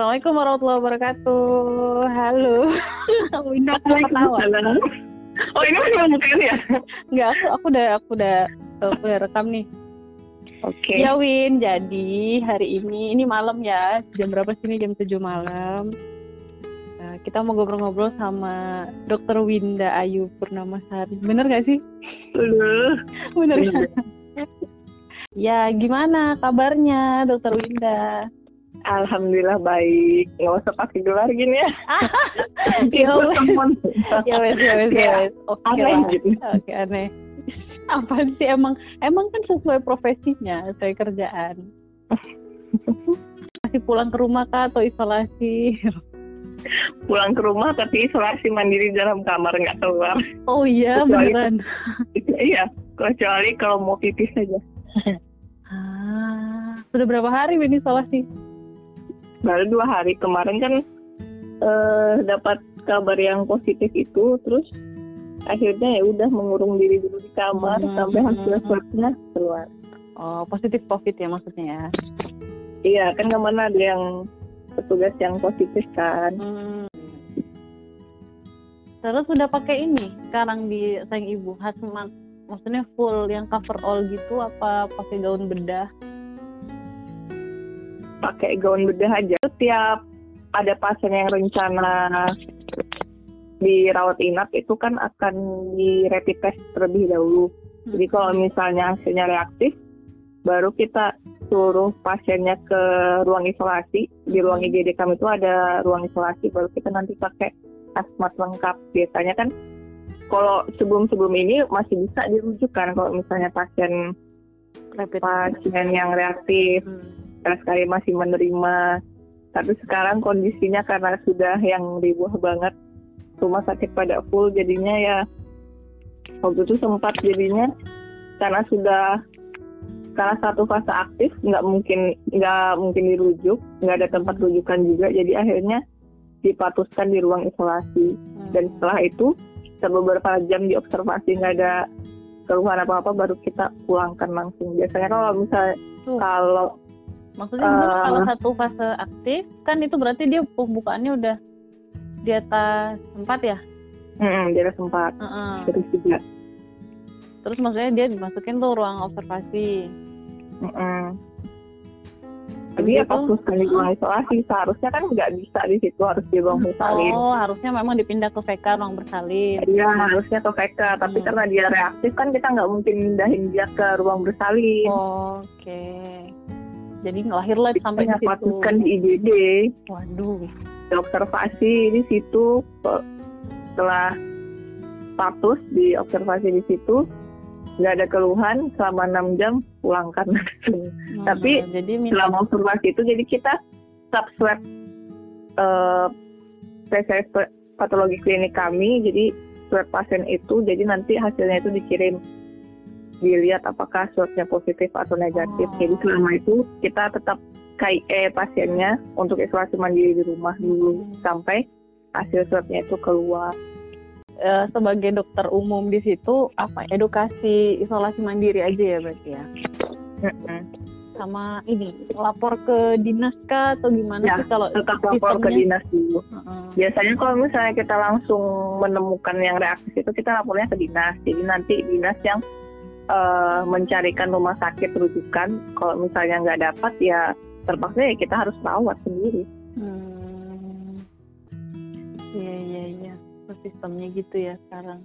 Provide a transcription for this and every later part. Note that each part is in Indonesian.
Assalamualaikum warahmatullahi wabarakatuh. Halo. Winda ketawa. Oh ini masih bukan ya? Enggak, aku aku udah aku udah aku udah rekam nih. Oke. Ya Win, jadi hari ini ini malam ya. Jam berapa sih ini? Jam 7 malam. Nah, kita mau ngobrol-ngobrol sama Dokter Winda Ayu Purnamasari. Bener gak sih? Dulu. Bener. Bener. ya, gimana kabarnya Dokter Winda? Alhamdulillah baik. Nggak usah pakai gelar gini ya. Ya Itu wes. ya wes ya wes ya Ya, wes. Oke aneh gitu. Oke aneh. Apa sih emang emang kan sesuai profesinya, sesuai kerjaan. Masih pulang ke rumah kah atau isolasi? Pulang ke rumah tapi isolasi mandiri dalam kamar nggak keluar. Oh iya Kecuali- beneran. Iya. Kecuali kalau mau pipis saja. Ah, sudah berapa hari Win isolasi? Baru dua hari kemarin kan eh, dapat kabar yang positif itu, terus akhirnya ya udah mengurung diri dulu di kamar Hmm. sampai hasil swabnya keluar. Oh positif covid ya maksudnya ya. Iya kan ke mana ada yang petugas yang positif kan. Hmm. Terus sudah pakai ini sekarang di sayang ibu hazmat, maksudnya full yang cover all gitu apa pakai gaun bedah? Pakai gaun bedah aja. Setiap ada pasien yang rencana dirawat inap itu kan akan di rapid test terlebih dahulu. Jadi kalau misalnya hasilnya reaktif, baru kita suruh pasiennya ke ruang isolasi. Di ruang IGD kami itu ada ruang isolasi, baru kita nanti pakai asmat lengkap. Biasanya kan kalau sebelum-sebelum ini masih bisa dirujukan kalau misalnya pasien rapid pasien yang reaktif Hmm. Sekali masih menerima. Tapi sekarang kondisinya karena sudah yang ribuh banget rumah sakit pada full jadinya ya waktu itu sempat jadinya karena sudah karena satu fase aktif nggak mungkin nggak mungkin dirujuk nggak ada tempat rujukan juga jadi akhirnya dipatuskan di ruang isolasi Hmm. dan setelah itu setelah beberapa jam diobservasi nggak ada keluhan apa apa baru kita pulangkan langsung biasanya kalau misalnya kalau Maksudnya Bun, Eh, kalau satu fase aktif kan itu berarti dia pembukaannya udah di atas empat ya? Mm, dia ada sempat Heeh. terus juga. Terus maksudnya dia dimasukin tuh ruang observasi. Mm-mm. Tapi ya pas sekali ruang isolasi seharusnya kan nggak bisa di situ harus di ruang bersalin. Oh, harusnya memang dipindah ke VK ruang bersalin. Iya harusnya ke VK, tapi Hmm. karena dia reaktif kan kita nggak mungkin mindahin dia ke ruang bersalin. Oh, Oke. Jadi ngelahirlah sampai di situ. di IGD, Waduh. diobservasi di situ. Setelah status di observasi di situ, nggak ada keluhan selama 6 jam pulangkan. Hmm, Tapi jadi minta selama observasi itu jadi kita sub swab eh pa- patologi klinik kami jadi swab pasien itu jadi nanti hasilnya itu dikirim dilihat apakah swabnya positif atau negatif Oh. jadi selama itu kita tetap KIE pasiennya untuk isolasi mandiri di rumah dulu sampai hasil swabnya itu keluar eh, sebagai dokter umum di situ apa edukasi isolasi mandiri aja ya berarti ya. Sama ini lapor ke dinas kah atau gimana Ya, sih kalau tetap lapor ke sistemnya? dinas dulu biasanya kalau misalnya kita langsung menemukan yang reaktif itu kita lapornya ke dinas jadi nanti dinas yang eh, mencarikan rumah sakit rujukan kalau misalnya nggak dapat ya terpaksa ya kita harus rawat sendiri Hmm. Iya iya iya. Sistemnya gitu ya sekarang.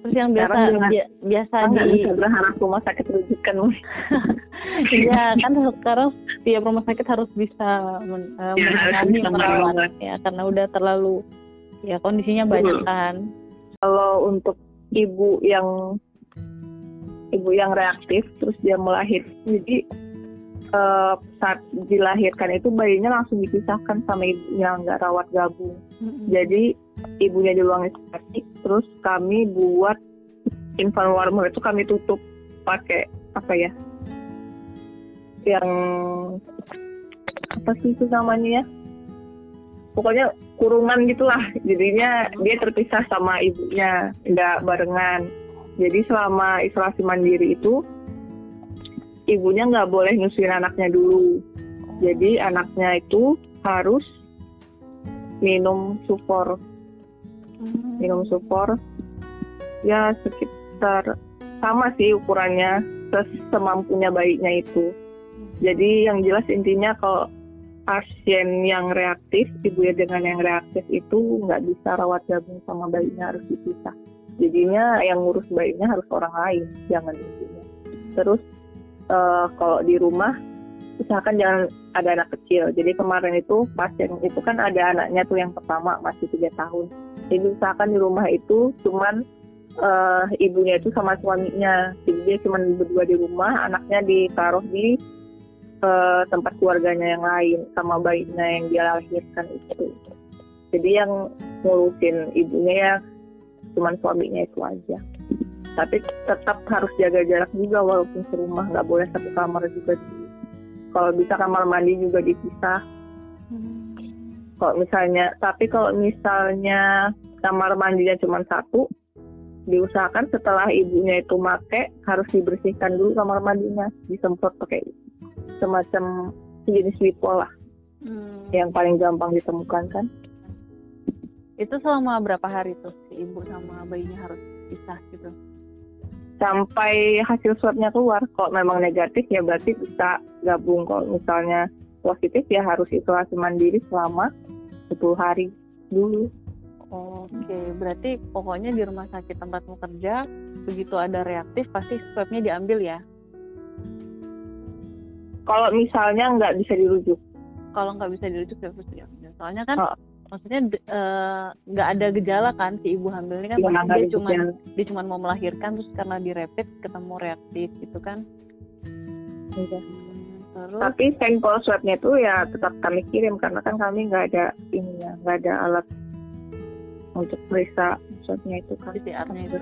Terus yang biasa Sekarang dengan- bi- biasa di bisa berharap rumah sakit rujukan iya kan sekarang setiap rumah sakit harus bisa men, Ya, menangani merawat. ya karena udah terlalu ya kondisinya banyak kan. kalau untuk ibu yang ibu yang reaktif terus dia melahirkan jadi eh, saat dilahirkan itu bayinya langsung dipisahkan sama ibunya nggak rawat gabung. Mm-mm. jadi ibunya di ruang isolasi terus kami buat infant warmer itu kami tutup pakai apa ya yang apa sih itu namanya ya? Pokoknya kurungan gitulah. Jadinya dia terpisah sama ibunya nggak barengan jadi selama isolasi mandiri itu ibunya nggak boleh nyusuin anaknya dulu Jadi anaknya itu harus minum sufor, Hmm. minum sufor ya sekitar sama sih ukurannya semampunya bayinya itu. Jadi yang jelas intinya kalau pasien yang reaktif, ibu ya dengan yang reaktif itu nggak bisa rawat gabung sama bayinya harus dipisah. Jadinya yang ngurus bayinya harus orang lain, jangan ibunya. Terus eh, kalau di rumah usahakan jangan ada anak kecil. Jadi kemarin itu pasien itu kan ada anaknya tuh yang pertama masih tiga tahun. Jadi usahakan di rumah itu cuman eh, ibunya itu sama suaminya. Jadi dia cuman berdua di rumah, anaknya ditaruh di eh, tempat keluarganya yang lain sama bayinya yang dia lahirkan itu. Jadi yang ngurusin ibunya ya cuman suaminya itu aja. Tapi tetap harus jaga jarak juga walaupun serumah nggak boleh satu kamar juga. Kalau bisa kamar mandi juga dipisah. Hmm. Kalau misalnya, tapi kalau misalnya kamar mandinya cuma satu, diusahakan setelah ibunya itu make harus dibersihkan dulu kamar mandinya, disemprot pakai semacam jenis wipol lah, Hmm. yang paling gampang ditemukan kan. Itu selama berapa hari tuh si ibu sama bayinya harus pisah gitu? Sampai hasil swabnya keluar, kalau memang negatif ya berarti bisa gabung. Kalau misalnya positif ya harus isolasi mandiri selama 10 hari dulu. Oke, berarti pokoknya di rumah sakit tempatmu kerja begitu ada reaktif pasti swabnya diambil ya. Kalau misalnya nggak bisa dirujuk, Kalau nggak bisa dirujuk ya harus diambil. Soalnya kan Oh. Maksudnya eh, nggak ada gejala kan si ibu hamil ini kan ya dia cuma dia cuma mau melahirkan terus karena di rapid ketemu reaktif gitu kan. Hmm, Terus Tapi sampel swabnya itu ya tetap kami kirim karena kan kami nggak ada ininya, nggak ada alat untuk periksa swabnya itu kan. PCR-nya itu.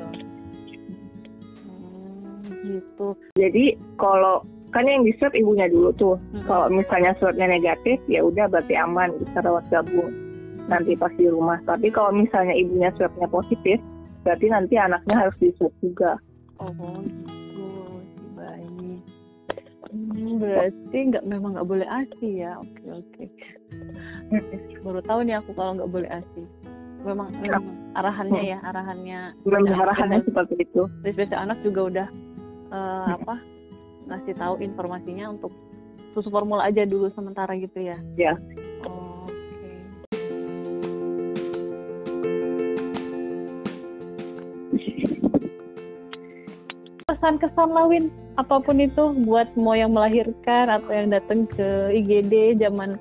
Hmm, gitu. Jadi kalau kan yang di swab ibunya dulu tuh. Hmm. Kalau misalnya swabnya negatif ya udah berarti aman bisa rawat gabung nanti pas di rumah. Tapi kalau misalnya ibunya swabnya positif berarti nanti anaknya harus di swab juga. Oh gitu bayi. Hmm, berarti nggak memang nggak boleh asi ya. Oke oke. Baru tahu nih aku kalau nggak boleh asi. Memang, memang arahannya ya arahannya. Memang arahannya Dari seperti itu. spesialis anak juga udah eh, apa ngasih tahu informasinya untuk susu formula aja dulu sementara gitu ya. Ya. Oh, Kesan-kesan lawin apa pun itu buat mau yang melahirkan atau yang datang ke IGD zaman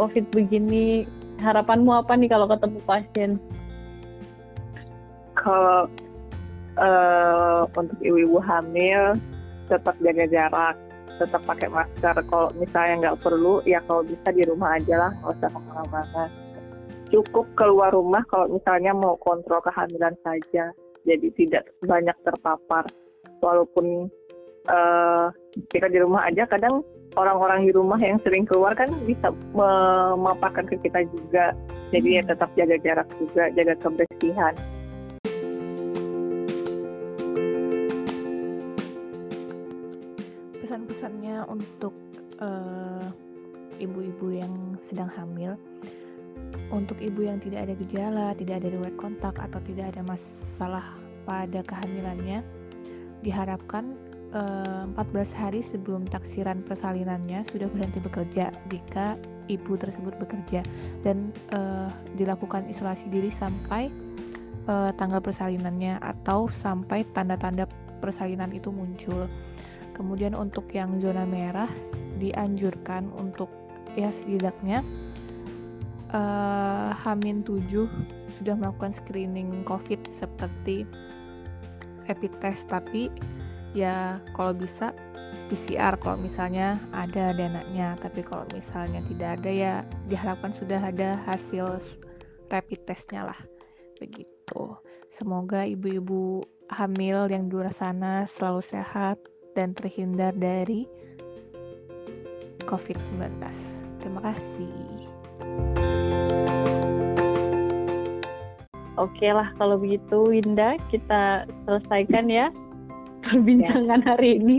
COVID begini harapanmu apa nih kalau ketemu pasien? Kalau eh, untuk ibu-ibu hamil tetap jaga jarak, tetap pakai masker. Kalau misalnya nggak perlu, ya kalau bisa di rumah aja lah, nggak usah ke mana-mana. Cukup keluar rumah kalau misalnya mau kontrol kehamilan saja, jadi tidak banyak terpapar. Walaupun eh, kita di rumah aja, kadang orang-orang di rumah yang sering keluar kan bisa memaparkan ke kita juga. Jadi ya tetap jaga jarak juga, jaga kebersihan. pesan-pesannya untuk eh, ibu-ibu yang sedang hamil untuk ibu yang tidak ada gejala, tidak ada riwayat kontak atau tidak ada masalah pada kehamilannya diharapkan eh, 14 hari sebelum taksiran persalinannya sudah berhenti bekerja jika ibu tersebut bekerja dan eh, dilakukan isolasi diri sampai eh, tanggal persalinannya atau sampai tanda-tanda persalinan itu muncul. Kemudian untuk yang zona merah dianjurkan untuk ya setidaknya eh, Hamin 7 sudah melakukan screening COVID seperti rapid test tapi ya kalau bisa PCR kalau misalnya ada dananya tapi kalau misalnya tidak ada ya diharapkan sudah ada hasil rapid testnya lah begitu semoga ibu-ibu hamil yang di luar sana selalu sehat dan terhindar dari COVID-19. Terima kasih. Oke lah kalau begitu Winda kita selesaikan ya perbincangan hari ini.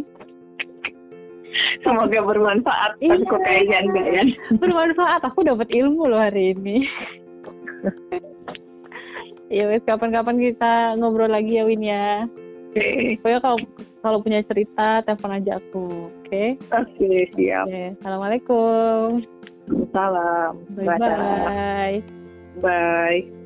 Semoga bermanfaat. Iya. Kok kayaknya enggak ya. bermanfaat aku dapat ilmu loh hari ini ya wes kapan-kapan kita ngobrol lagi ya Win ya Oke. pokoknya kalau kalau punya cerita telepon aja aku oke Oke, siap. Oke, assalamualaikum Salam. bye bye Bye.